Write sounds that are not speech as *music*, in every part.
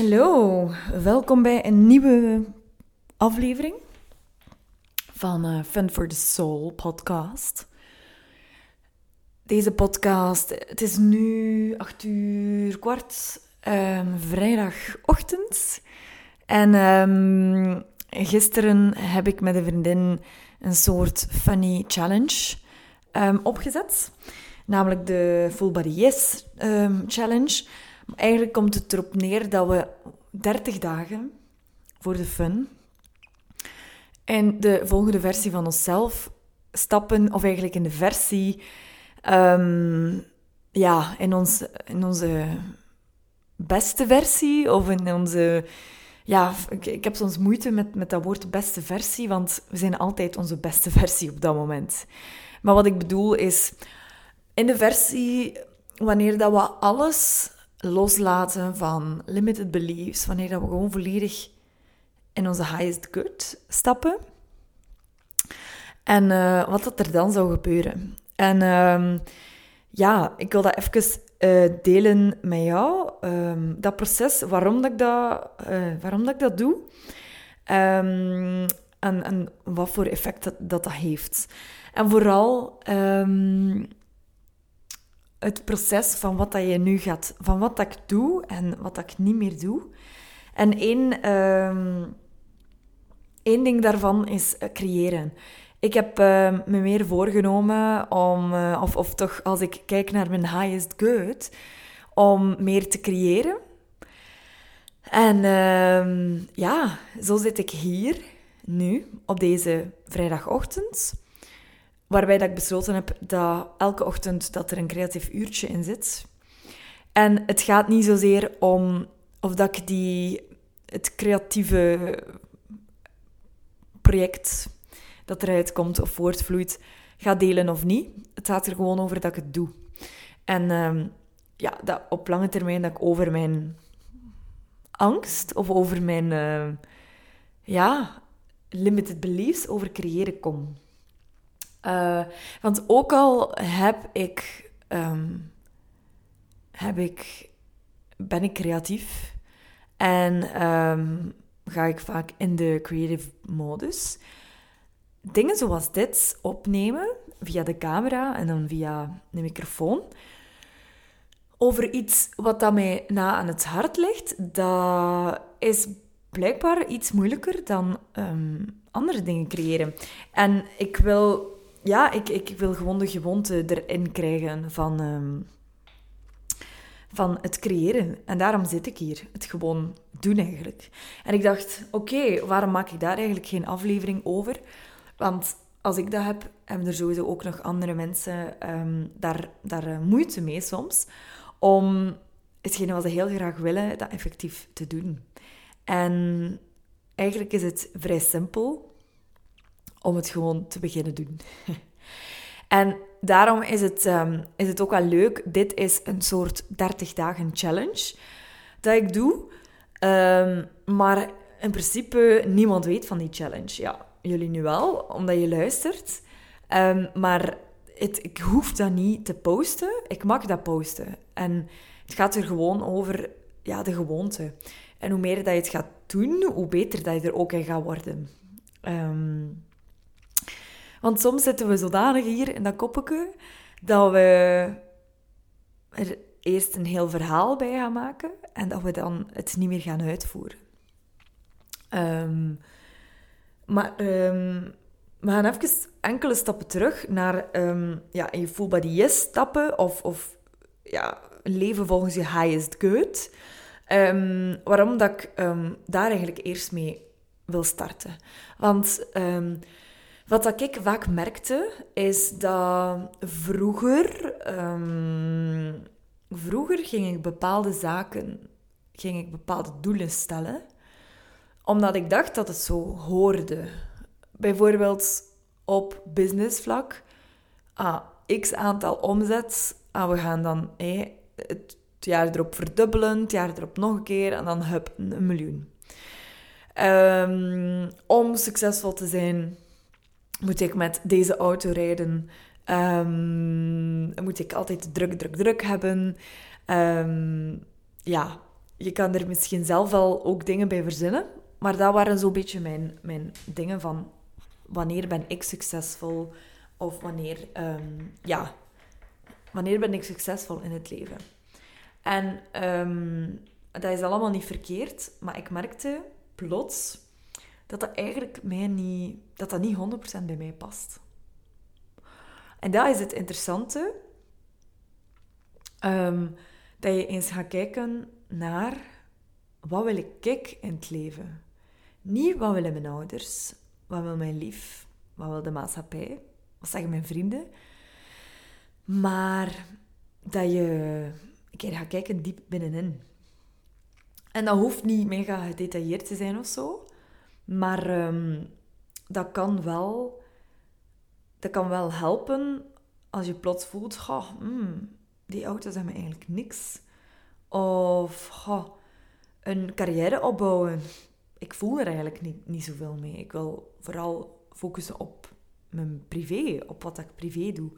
Hallo, welkom bij een nieuwe aflevering van uh, Fun for the Soul podcast. Deze podcast, het is nu 8 uur kwart, um, vrijdagochtend. En um, gisteren heb ik met een vriendin een soort funny challenge um, opgezet. Namelijk de Full Body Yes challenge. Eigenlijk komt het erop neer dat we 30 dagen voor de fun en de volgende versie van onszelf stappen, of eigenlijk in de versie, um, ja, in, ons, in onze beste versie, of in onze, ja, ik, ik heb soms moeite met, met dat woord beste versie, want we zijn altijd onze beste *laughs* versie op dat moment. Maar wat ik bedoel is, in de versie wanneer dat we alles loslaten van limited beliefs, wanneer dat we gewoon volledig in onze highest good stappen. En uh, wat dat er dan zou gebeuren. En uh, ja, ik wil dat even uh, delen met jou. Um, dat proces, waarom dat ik dat, uh, waarom dat, ik dat doe. Um, en, en wat voor effect dat dat, heeft. En vooral het proces van wat dat je nu gaat, van wat dat ik doe en wat dat ik niet meer doe. En één, um, één ding daarvan is eh, creëren. Ik heb uh, me meer voorgenomen om, uh, of, of toch als ik kijk naar mijn highest good, om meer te creëren. En uh, ja, zo zit ik hier nu op deze vrijdagochtend. Waarbij dat ik besloten heb dat elke ochtend dat er een creatief uurtje in zit. En het gaat niet zozeer om of dat ik die, het creatieve project dat eruit komt of voortvloeit, ga delen of niet. Het gaat er gewoon over dat ik het doe. En uh, ja, dat op lange termijn dat ik over mijn angst of over mijn uh, ja, limited beliefs over creëren kom. Uh, want ook al heb ik, um, heb ik, ben ik creatief en um, ga ik vaak in de creative modus. Dingen zoals dit opnemen via de camera en dan via de microfoon over iets wat dat mij na aan het hart ligt, dat is blijkbaar iets moeilijker dan um, andere dingen creëren. En ik wil ja, ik, ik wil gewoon de gewoonte erin krijgen van, um, van het creëren. En daarom zit ik hier. Het gewoon doen eigenlijk. En ik dacht, oké, waarom maak ik daar eigenlijk geen aflevering over? Want als ik dat heb, hebben er sowieso ook nog andere mensen um, daar, daar uh, moeite mee soms. Om hetgene wat ze heel graag willen, dat effectief te doen. En eigenlijk is het vrij simpel om het gewoon te beginnen doen. *laughs* en daarom is het, um, is het ook wel leuk. Dit is een soort 30 dagen challenge dat ik doe. Um, maar in principe, niemand weet van die challenge. Ja, jullie nu wel, omdat je luistert. Um, maar het, ik hoef dat niet te posten. Ik mag dat posten. En het gaat er gewoon over ja, de gewoonte. En hoe meer dat je het gaat doen, hoe beter dat je er ook in gaat worden. Want soms zitten we zodanig hier in dat koppetje dat we er eerst een heel verhaal bij gaan maken en dat we dan het niet meer gaan uitvoeren. Um, maar um, we gaan even enkele stappen terug naar um, ja, je full body yes stappen of, of ja, leven volgens je highest good. waarom dat ik daar eigenlijk eerst mee wil starten. Want wat ik vaak merkte, is dat vroeger... Um, vroeger ging ik bepaalde zaken... Ging ik bepaalde doelen stellen. Omdat ik dacht dat het zo hoorde. Bijvoorbeeld op businessvlak. Ah, x aantal omzet. Ah, we gaan dan het jaar erop verdubbelen. Het jaar erop nog een keer. En dan hup, een miljoen. Um, om succesvol te zijn moet ik met deze auto rijden? Um, moet ik altijd druk, druk, druk hebben? Um, ja, je kan er misschien zelf wel ook dingen bij verzinnen. Maar dat waren zo'n beetje mijn, mijn dingen van wanneer ben ik succesvol? Of wanneer, ehm, ja, wanneer ben ik succesvol in het leven? En dat is allemaal niet verkeerd, maar ik merkte plots dat dat eigenlijk mij niet, dat dat niet 100% bij mij past. En dat is het interessante. Um, dat je eens gaat kijken naar wat wil ik in het leven. Niet wat willen mijn ouders, wat wil mijn lief, wat wil de maatschappij, wat zeggen mijn vrienden. Maar dat je keer gaat kijken diep binnenin. En dat hoeft niet mega gedetailleerd te zijn of zo. Maar ehm, dat, kan wel, dat kan wel helpen als je plots voelt... Goh, mm, die auto's hebben eigenlijk niks. Of een carrière opbouwen. Ik voel er eigenlijk niet, niet zoveel mee. Ik wil vooral focussen op mijn privé, op wat ik privé doe.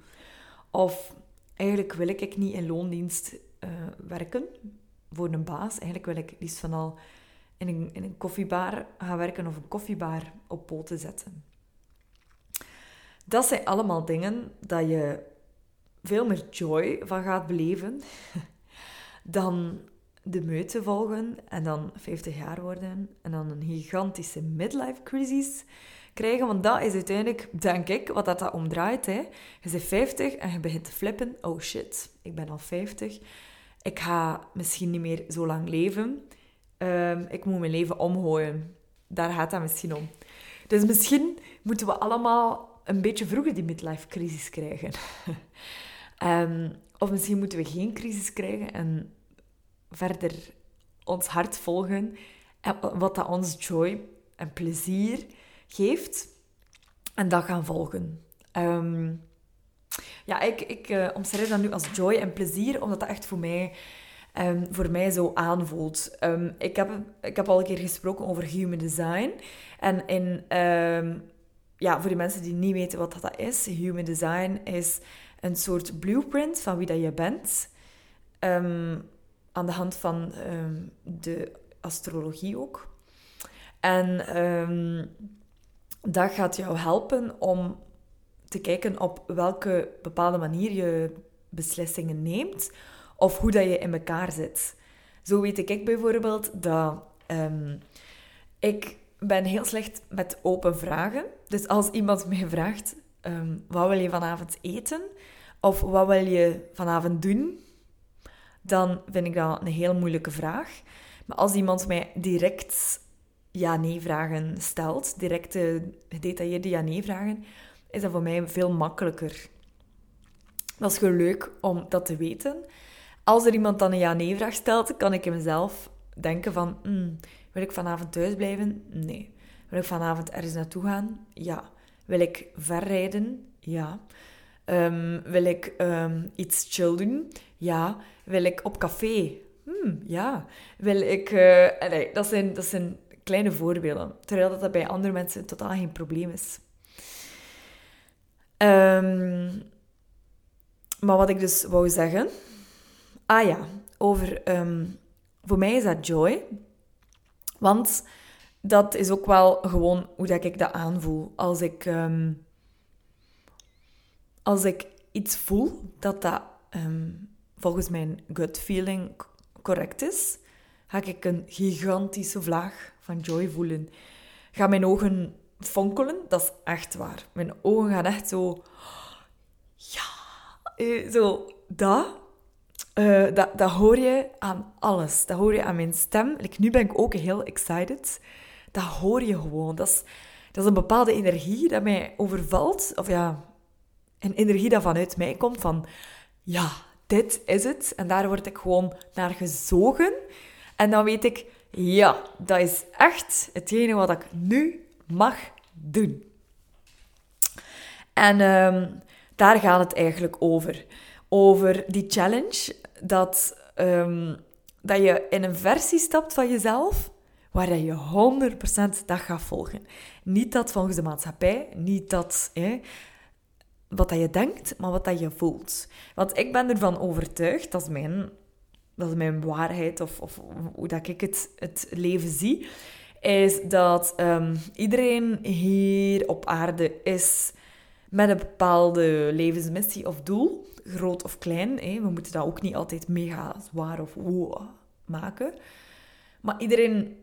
Of eigenlijk wil ik niet in loondienst uh, werken voor een baas. Eigenlijk wil ik liefst van al in een, in een koffiebar gaan werken of een koffiebar op poten zetten. Dat zijn allemaal dingen dat je veel meer joy van gaat beleven *laughs* dan de meute volgen en dan 50 jaar worden en dan een gigantische midlife crisis krijgen. Want dat is uiteindelijk, denk ik, wat dat, dat omdraait. Hè. Je bent 50 en je begint te flippen. Oh shit, ik ben al 50 ik ga misschien niet meer zo lang leven. Um, ik moet mijn leven omgooien. Daar gaat dat misschien om. Dus misschien moeten we allemaal een beetje vroeger die midlife crisis krijgen. um, *laughs* of misschien moeten we geen crisis krijgen en verder ons hart volgen. En wat dat ons joy en plezier geeft. En dat gaan volgen. Um, ja, ik, ik uh, omschrijf dat nu als joy en plezier, omdat dat echt voor mij, um, voor mij zo aanvoelt. Um, ik, heb, ik heb al een keer gesproken over human design. En in, um, ja, voor de mensen die niet weten wat dat is, human design is een soort blueprint van wie dat je bent. aan de hand van de astrologie ook. En dat gaat jou helpen om te kijken op welke bepaalde manier je beslissingen neemt of hoe dat je in elkaar zit. Zo weet ik bijvoorbeeld dat um, ik ben heel slecht met open vragen. Dus als iemand mij vraagt, um, wat wil je vanavond eten? Of wat wil je vanavond doen? Dan vind ik dat een heel moeilijke vraag. Maar als iemand mij direct ja-nee vragen stelt, directe gedetailleerde ja-nee vragen, is dat voor mij veel makkelijker. Dat is gewoon leuk om dat te weten. Als er iemand dan een ja-nee-vraag stelt, kan ik in mezelf denken van... Hmm, wil ik vanavond thuis blijven? Nee. Wil ik vanavond ergens naartoe gaan? Ja. Wil ik verrijden? Ja. Um, wil ik um, iets chill doen? Ja. Wil ik op café? Hmm, ja. Wil ik... Nee, dat, zijn, dat zijn kleine voorbeelden. Terwijl dat bij andere mensen totaal geen probleem is. Um, maar wat ik dus wou zeggen... Ah ja, over... Um, voor mij is dat joy. Want dat is ook wel gewoon hoe dat ik dat aanvoel. Als ik... Um, als ik iets voel dat dat volgens mijn gut feeling correct is, ga ik een gigantische vlaag van joy voelen. Ga mijn ogen fonkelen, dat is echt waar. Mijn ogen gaan echt zo... Ja, eh, zo dat. Uh, dat, dat hoor je aan alles. Dat hoor je aan mijn stem. Nu ben ik ook heel excited. Dat hoor je gewoon. Dat is, dat is een bepaalde energie dat mij overvalt. Of ja, een energie dat vanuit mij komt van... Ja, dit is het. En daar word ik gewoon naar gezogen. En dan weet ik... Ja, dat is echt hetgene wat ik nu mag doen. En um, daar gaat het eigenlijk over. Over die challenge dat, um, dat je in een versie stapt van jezelf waar je 100% dat gaat volgen. Niet dat volgens de maatschappij, niet dat hè, wat dat je denkt, maar wat dat je voelt. Want ik ben ervan overtuigd, dat is mijn dat mijn waarheid of, of hoe dat ik het, het leven zie, is dat um, iedereen hier op aarde is met een bepaalde levensmissie of doel, groot of klein. Hè. We moeten dat ook niet altijd mega zwaar of wow maken. Maar iedereen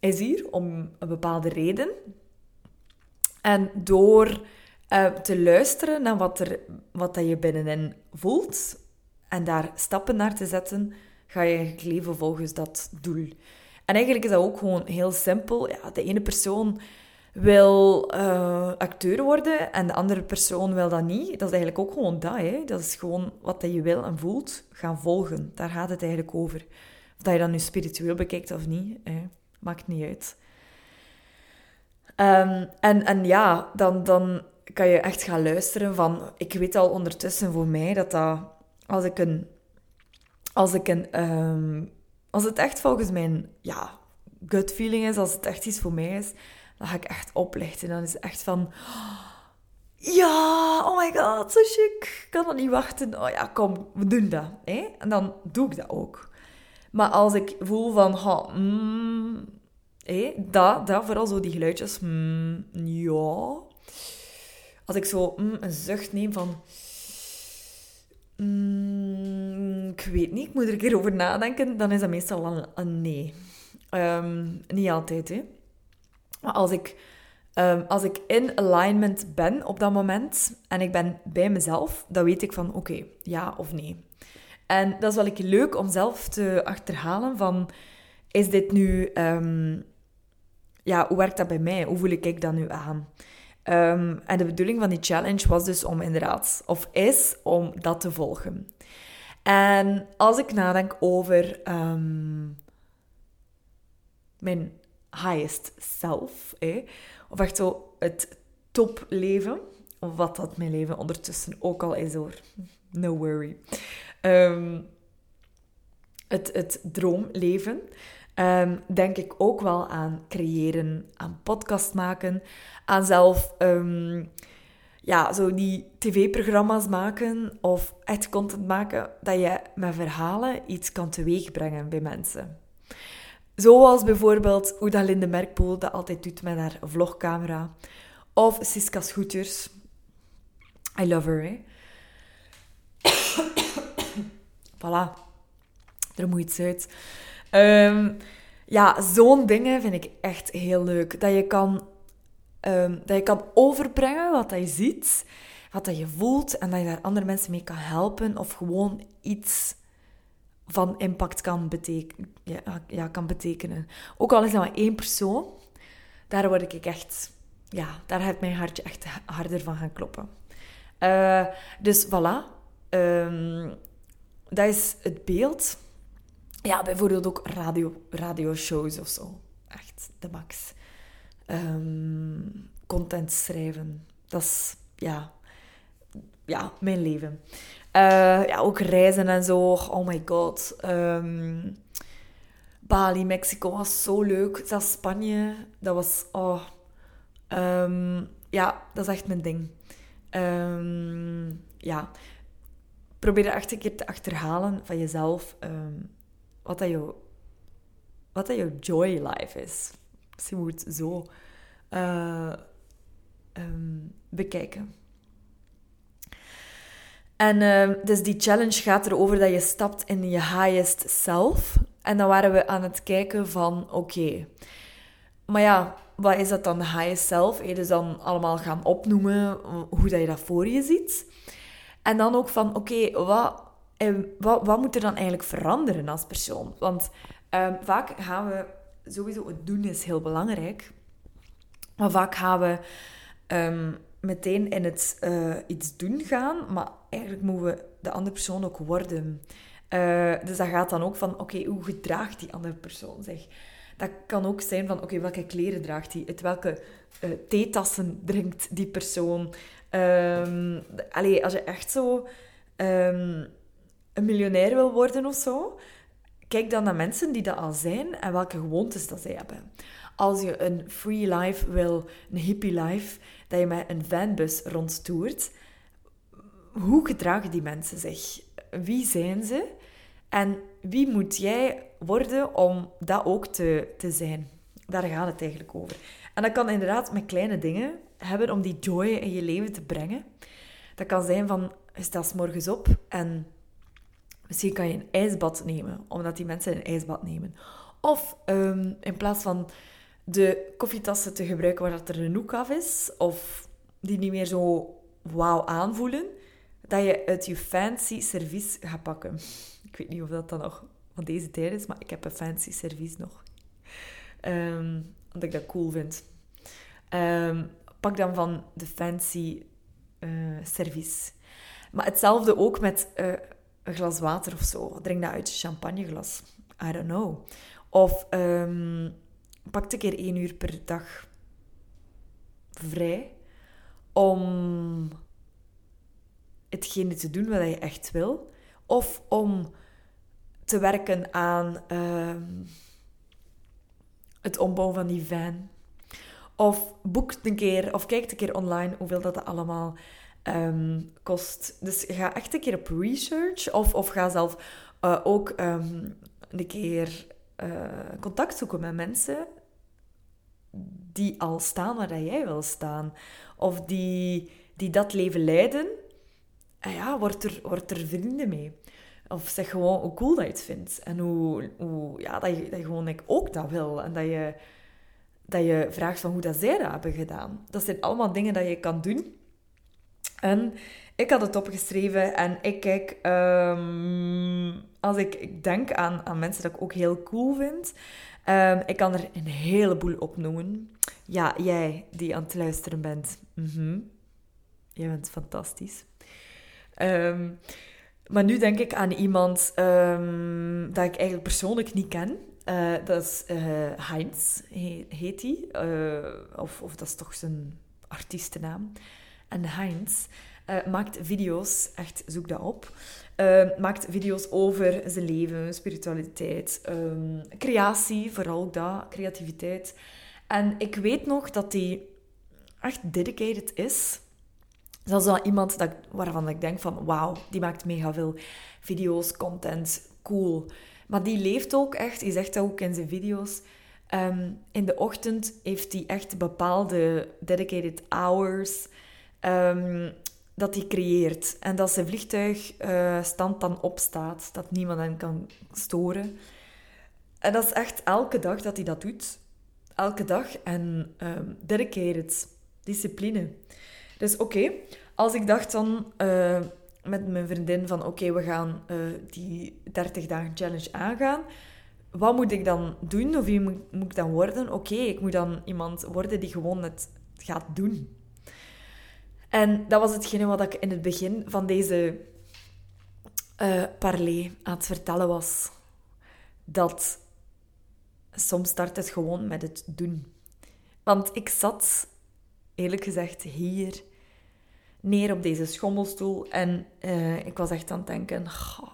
is hier om een bepaalde reden. En door uh, te luisteren naar wat, er, wat dat je binnenin voelt en daar stappen naar te zetten, ga je leven volgens dat doel. En eigenlijk is dat ook gewoon heel simpel. Ja, de ene persoon wil uh, acteur worden en de andere persoon wil dat niet. Dat is eigenlijk ook gewoon dat. Hè? Dat is gewoon wat je wil en voelt gaan volgen. Daar gaat het eigenlijk over. Of dat je dat nu spiritueel bekijkt of niet, hè? maakt niet uit. Um, en, en ja, dan, dan kan je echt gaan luisteren van... Ik weet al ondertussen voor mij dat dat... Als ik een... Als ik een... Um, als het echt volgens mijn ja, gut feeling is, als het echt iets voor mij is, dan ga ik echt oplichten. Dan is het echt van... Ja, oh my god, zo chic. Ik kan dat niet wachten. Oh ja, kom, we doen dat. Hè? En dan doe ik dat ook. Maar als ik voel van... Ha, mm, hè, dat, dat, vooral zo die geluidjes. Mm, ja. Als ik zo mm, een zucht neem van... Mm, ik weet niet, ik moet er een keer over nadenken. Dan is dat meestal een, een nee. Ehm, niet altijd, hè. Als ik, ehm, als ik in alignment ben op dat moment en ik ben bij mezelf, dan weet ik van oké, ja of nee. En dat is wel leuk om zelf te achterhalen van, is dit nu, ehm, ja, hoe werkt dat bij mij? Hoe voel ik dat nu aan? Um, en de bedoeling van die challenge was dus om inderdaad, of is om dat te volgen. En als ik nadenk over mijn highest self. Of echt zo het topleven. Wat dat mijn leven ondertussen ook al is hoor. No worry. Ehm, het, het droomleven. Um, denk ik ook wel aan creëren, aan podcast maken, aan zelf um, ja, zo die tv-programma's maken of echt content maken, dat je met verhalen iets kan teweegbrengen bij mensen. Zoals bijvoorbeeld hoe dat Linde Merkpoel dat altijd doet met haar vlogcamera. Of Siska Scooters. I love her, hè. *coughs* voilà. Er moet iets uit. Um, ja, zo'n dingen vind ik echt heel leuk. Dat je kan, um, dat je kan overbrengen wat je ziet, wat dat je voelt, en dat je daar andere mensen mee kan helpen. Of gewoon iets van impact kan, beteken, ja, ja, kan betekenen. Ook al is dat maar één persoon, daar word ik echt... Ja, daar heeft mijn hartje echt harder van gaan kloppen. Uh, dus voilà. Um, dat is het beeld. Ja, bijvoorbeeld ook radio, radioshows of zo. Echt de max. Um, content schrijven. Dat is, ja... Ja, mijn leven. Uh, ja, ook reizen en zo. Oh my god. Um, Bali, Mexico was zo leuk. Zelfs Spanje, dat was... Oh. Um, ja, dat is echt mijn ding. Um, ja. Probeer echt een keer te achterhalen van jezelf wat dat jouw, wat dat jouw joy life is. Misschien moet zo uh, bekijken. En uh, dus die challenge gaat erover dat je stapt in je highest self. En dan waren we aan het kijken van, oké, maar ja, wat is dat dan, de highest self? Je dus dan allemaal gaan opnoemen hoe dat je dat voor je ziet. En dan ook van, oké, wat, wat, wat moet er dan eigenlijk veranderen als persoon? Want um, vaak gaan we, sowieso het doen is heel belangrijk, maar vaak gaan we um, meteen in het uh, iets doen gaan, maar eigenlijk moeten we de andere persoon ook worden. Uh, dus dat gaat dan ook van, oké, hoe gedraagt die andere persoon zich? Dat kan ook zijn van, oké, welke kleren draagt hij? Uit welke uh, theetassen drinkt die persoon? Um, allee, als je echt zo um, een miljonair wil worden of zo, kijk dan naar mensen die dat al zijn en welke gewoontes dat zij hebben. Als je een free life wil, een hippie life, dat je met een vanbus rondtoert, hoe gedragen die mensen zich? Wie zijn ze? En wie moet jij worden om dat ook te, te zijn? Daar gaat het eigenlijk over. En dat kan inderdaad met kleine dingen hebben om die joy in je leven te brengen. Dat kan zijn van, staat morgens op en misschien kan je een ijsbad nemen, omdat die mensen een ijsbad nemen. Of ehm, in plaats van de koffietassen te gebruiken waar dat er een hoek af is, of die niet meer zo wauw aanvoelen, dat je uit je fancy servies gaat pakken. Ik weet niet of dat dan nog van deze tijd is, maar ik heb een fancy servies nog. Um, omdat ik dat cool vind. Um, pak dan van de fancy uh, servies. Maar hetzelfde ook met uh, een glas water of zo. Drink dat uit je champagneglas. I don't know. Of um, pak een keer één uur per dag vrij om hetgene te doen wat je echt wil. Of om te werken aan uh, het ombouwen van die van. Of boek een keer, of kijk een keer online hoeveel dat allemaal um, kost. Dus ga echt een keer op research. Of, of ga zelf uh, ook um, een keer uh, contact zoeken met mensen die al staan waar jij wil staan. Of die, die dat leven leiden. En ja, word er, word er vrienden mee. Of zeg gewoon hoe cool dat je het vindt. En hoe, hoe ja, dat, je, dat gewoon ook dat wil. En dat je, dat je vraagt van hoe dat zij dat hebben gedaan. Dat zijn allemaal dingen dat je kan doen. En ik had het opgeschreven en ik kijk... Um, als ik, ik denk aan, aan mensen dat ik ook heel cool vind... Um, ik kan er een heleboel opnoemen. Ja, jij die aan het luisteren bent. Mm. Jij bent fantastisch. Um, maar nu denk ik aan iemand um, dat ik eigenlijk persoonlijk niet ken. Uh, dat is uh, Heinz, heet hij. Uh, of, of dat is toch zijn artiestennaam. En Heinz maakt video's, echt zoek dat op. maakt video's over zijn leven, spiritualiteit, creatie, vooral dat, creativiteit. En ik weet nog dat hij echt dedicated is Zelfs wel iemand dat, waarvan ik denk van, wauw, die maakt mega veel video's, content, cool. Maar die leeft ook echt, hij zegt dat ook in zijn video's. Ehm, in de ochtend heeft hij echt bepaalde dedicated hours um, dat hij creëert. En dat zijn vliegtuigstand uh, dan opstaat, dat niemand hem kan storen. En dat is echt elke dag dat hij dat doet. Elke dag. En um, dedicated, discipline. Dus oké, als ik dacht dan uh, met mijn vriendin van oké, we gaan uh, die 30 dagen challenge aangaan. Wat moet ik dan doen of wie moet, moet ik dan worden? Oké, ik moet dan iemand worden die gewoon het gaat doen. En dat was hetgene wat ik in het begin van deze uh, parley aan het vertellen was. Dat soms start het gewoon met het doen. Want ik zat, eerlijk gezegd, hier neer op deze schommelstoel. En uh, ik was echt aan het denken,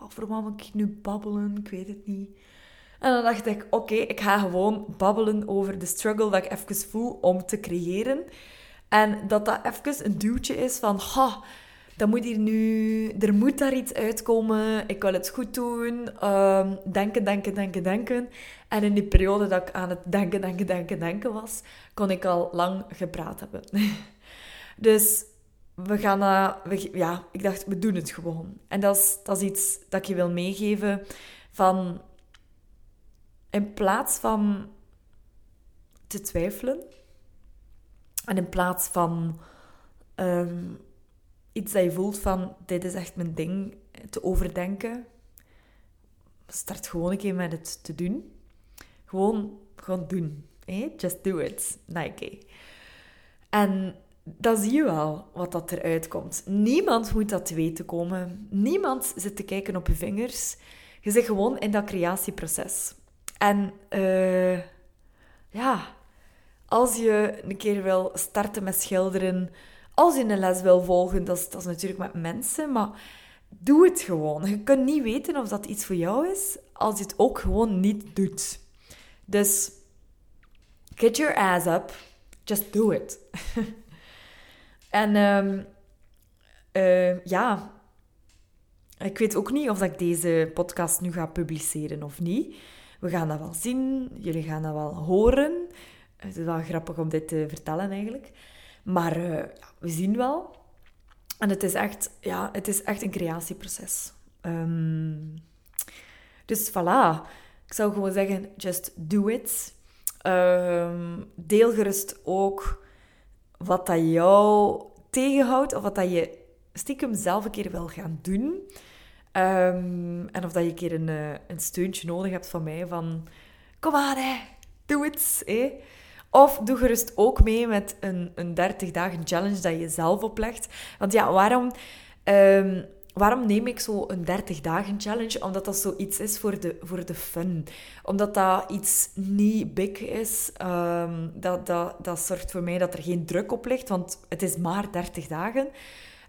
voor wat moet ik nu babbelen? Ik weet het niet. En dan dacht ik, oké, ik ga gewoon babbelen over de struggle dat ik even voel om te creëren. En dat dat even een duwtje is van, ha, dat moet hier nu, er moet daar iets uitkomen, ik wil het goed doen, um, denken, denken, denken, denken. En in die periode dat ik aan het denken, denken, denken, denken was, kon ik al lang gepraat hebben. *laughs* dus we gaan dat... ja, ik dacht, we doen het gewoon. En dat is, dat is iets dat ik je wil meegeven van... In plaats van te twijfelen... En in plaats van um, iets dat je voelt van... Dit is echt mijn ding, te overdenken... Start gewoon een keer met het te doen. Gewoon, gewoon doen. Eh? Just do it. Nike. En dan zie je wel wat dat eruit komt. Niemand moet dat te weten komen. Niemand zit te kijken op je vingers. Je zit gewoon in dat creatieproces. En uh, ja, als je een keer wil starten met schilderen, als je een les wil volgen, dat is, dat is natuurlijk met mensen, maar doe het gewoon. Je kunt niet weten of dat iets voor jou is als je het ook gewoon niet doet. Dus get your ass up, just do it. *laughs* En um, ja, Ik weet ook niet of dat ik deze podcast nu ga publiceren of niet. We gaan dat wel zien. Jullie gaan dat wel horen. Het is wel grappig om dit te vertellen eigenlijk. Maar uh, ja, we zien wel. En het is echt, ja, het is echt een creatieproces. Um, dus voilà. Ik zou gewoon zeggen, just do it. Um, deel gerust ook wat dat jou tegenhoudt of wat dat je stiekem zelf een keer wil gaan doen. Um, en of dat je een keer een, eh, een steuntje nodig hebt van mij van... Kom aan, hè. Doe het, hè. Of doe gerust ook mee met een, een 30 dagen challenge dat je zelf oplegt. Want ja, waarom... Um, waarom neem ik zo een 30 dagen challenge? Omdat dat zoiets is voor de, voor de fun. Omdat dat iets niet big is. Um, dat, dat, dat zorgt voor mij dat er geen druk op ligt, want het is maar 30 dagen.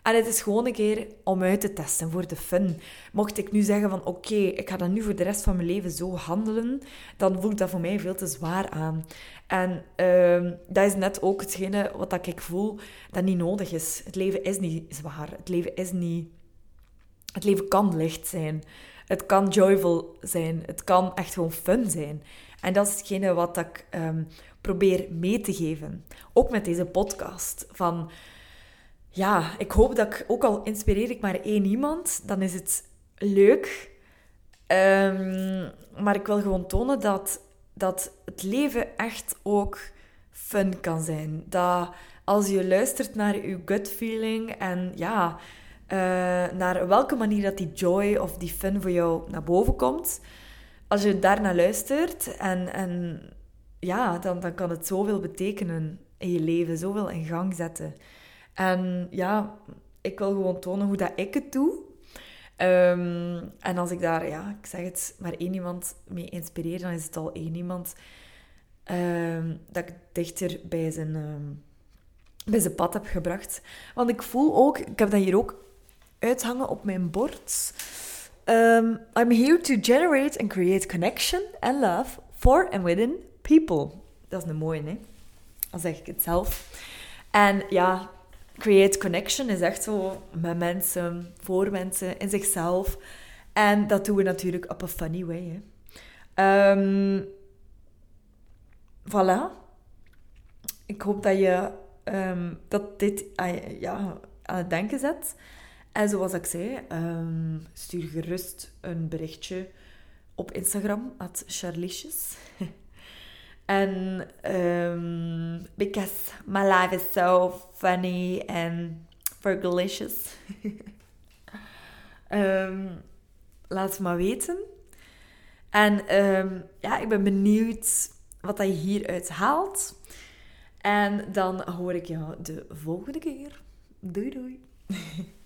En het is gewoon een keer om uit te testen voor de fun. Mocht ik nu zeggen van oké, ik ga dan nu voor de rest van mijn leven zo handelen, dan voelt dat voor mij veel te zwaar aan. En uh, dat is net ook hetgene wat ik voel dat niet nodig is. Het leven is niet zwaar. Het leven is niet het leven kan licht zijn. Het kan joyful zijn. Het kan echt gewoon fun zijn. En dat is hetgene wat ik um, probeer mee te geven. Ook met deze podcast. Van, ja, ik hoop dat ik, ook al inspireer ik maar één iemand, dan is het leuk. Um, maar ik wil gewoon tonen dat, dat het leven echt ook fun kan zijn. Dat als je luistert naar je gut feeling en ja, uh, naar welke manier dat die joy of die fun voor jou naar boven komt. Als je daarnaar luistert en, en ja, dan, dan kan het zoveel betekenen in je leven, zoveel in gang zetten. En ja, ik wil gewoon tonen hoe dat ik het doe. Um, en als ik daar, ja, ik zeg het, maar één iemand mee inspireer, dan is het al één iemand um, dat ik dichter bij zijn, um, bij zijn pad heb gebracht. Want ik voel ook, ik heb dat hier ook uithangen op mijn bord. Um, I'm here to generate and create connection and love for and within people. Dat is een mooie, hè? Dan zeg ik het zelf. En ja, create connection is echt zo met mensen, voor mensen, in zichzelf. En dat doen we natuurlijk op een funny way. Hè? Um, voilà. Ik hoop dat je um, dat dit ja, aan het denken zet. En zoals ik zei, um, stuur gerust een berichtje op Instagram, at Charliesjes. *laughs* en um, because my life is so funny and fergalicious. um, *laughs* laat het maar weten. En ja, ik ben benieuwd wat je hieruit haalt. En dan hoor ik jou de volgende keer. Doei doei. *laughs*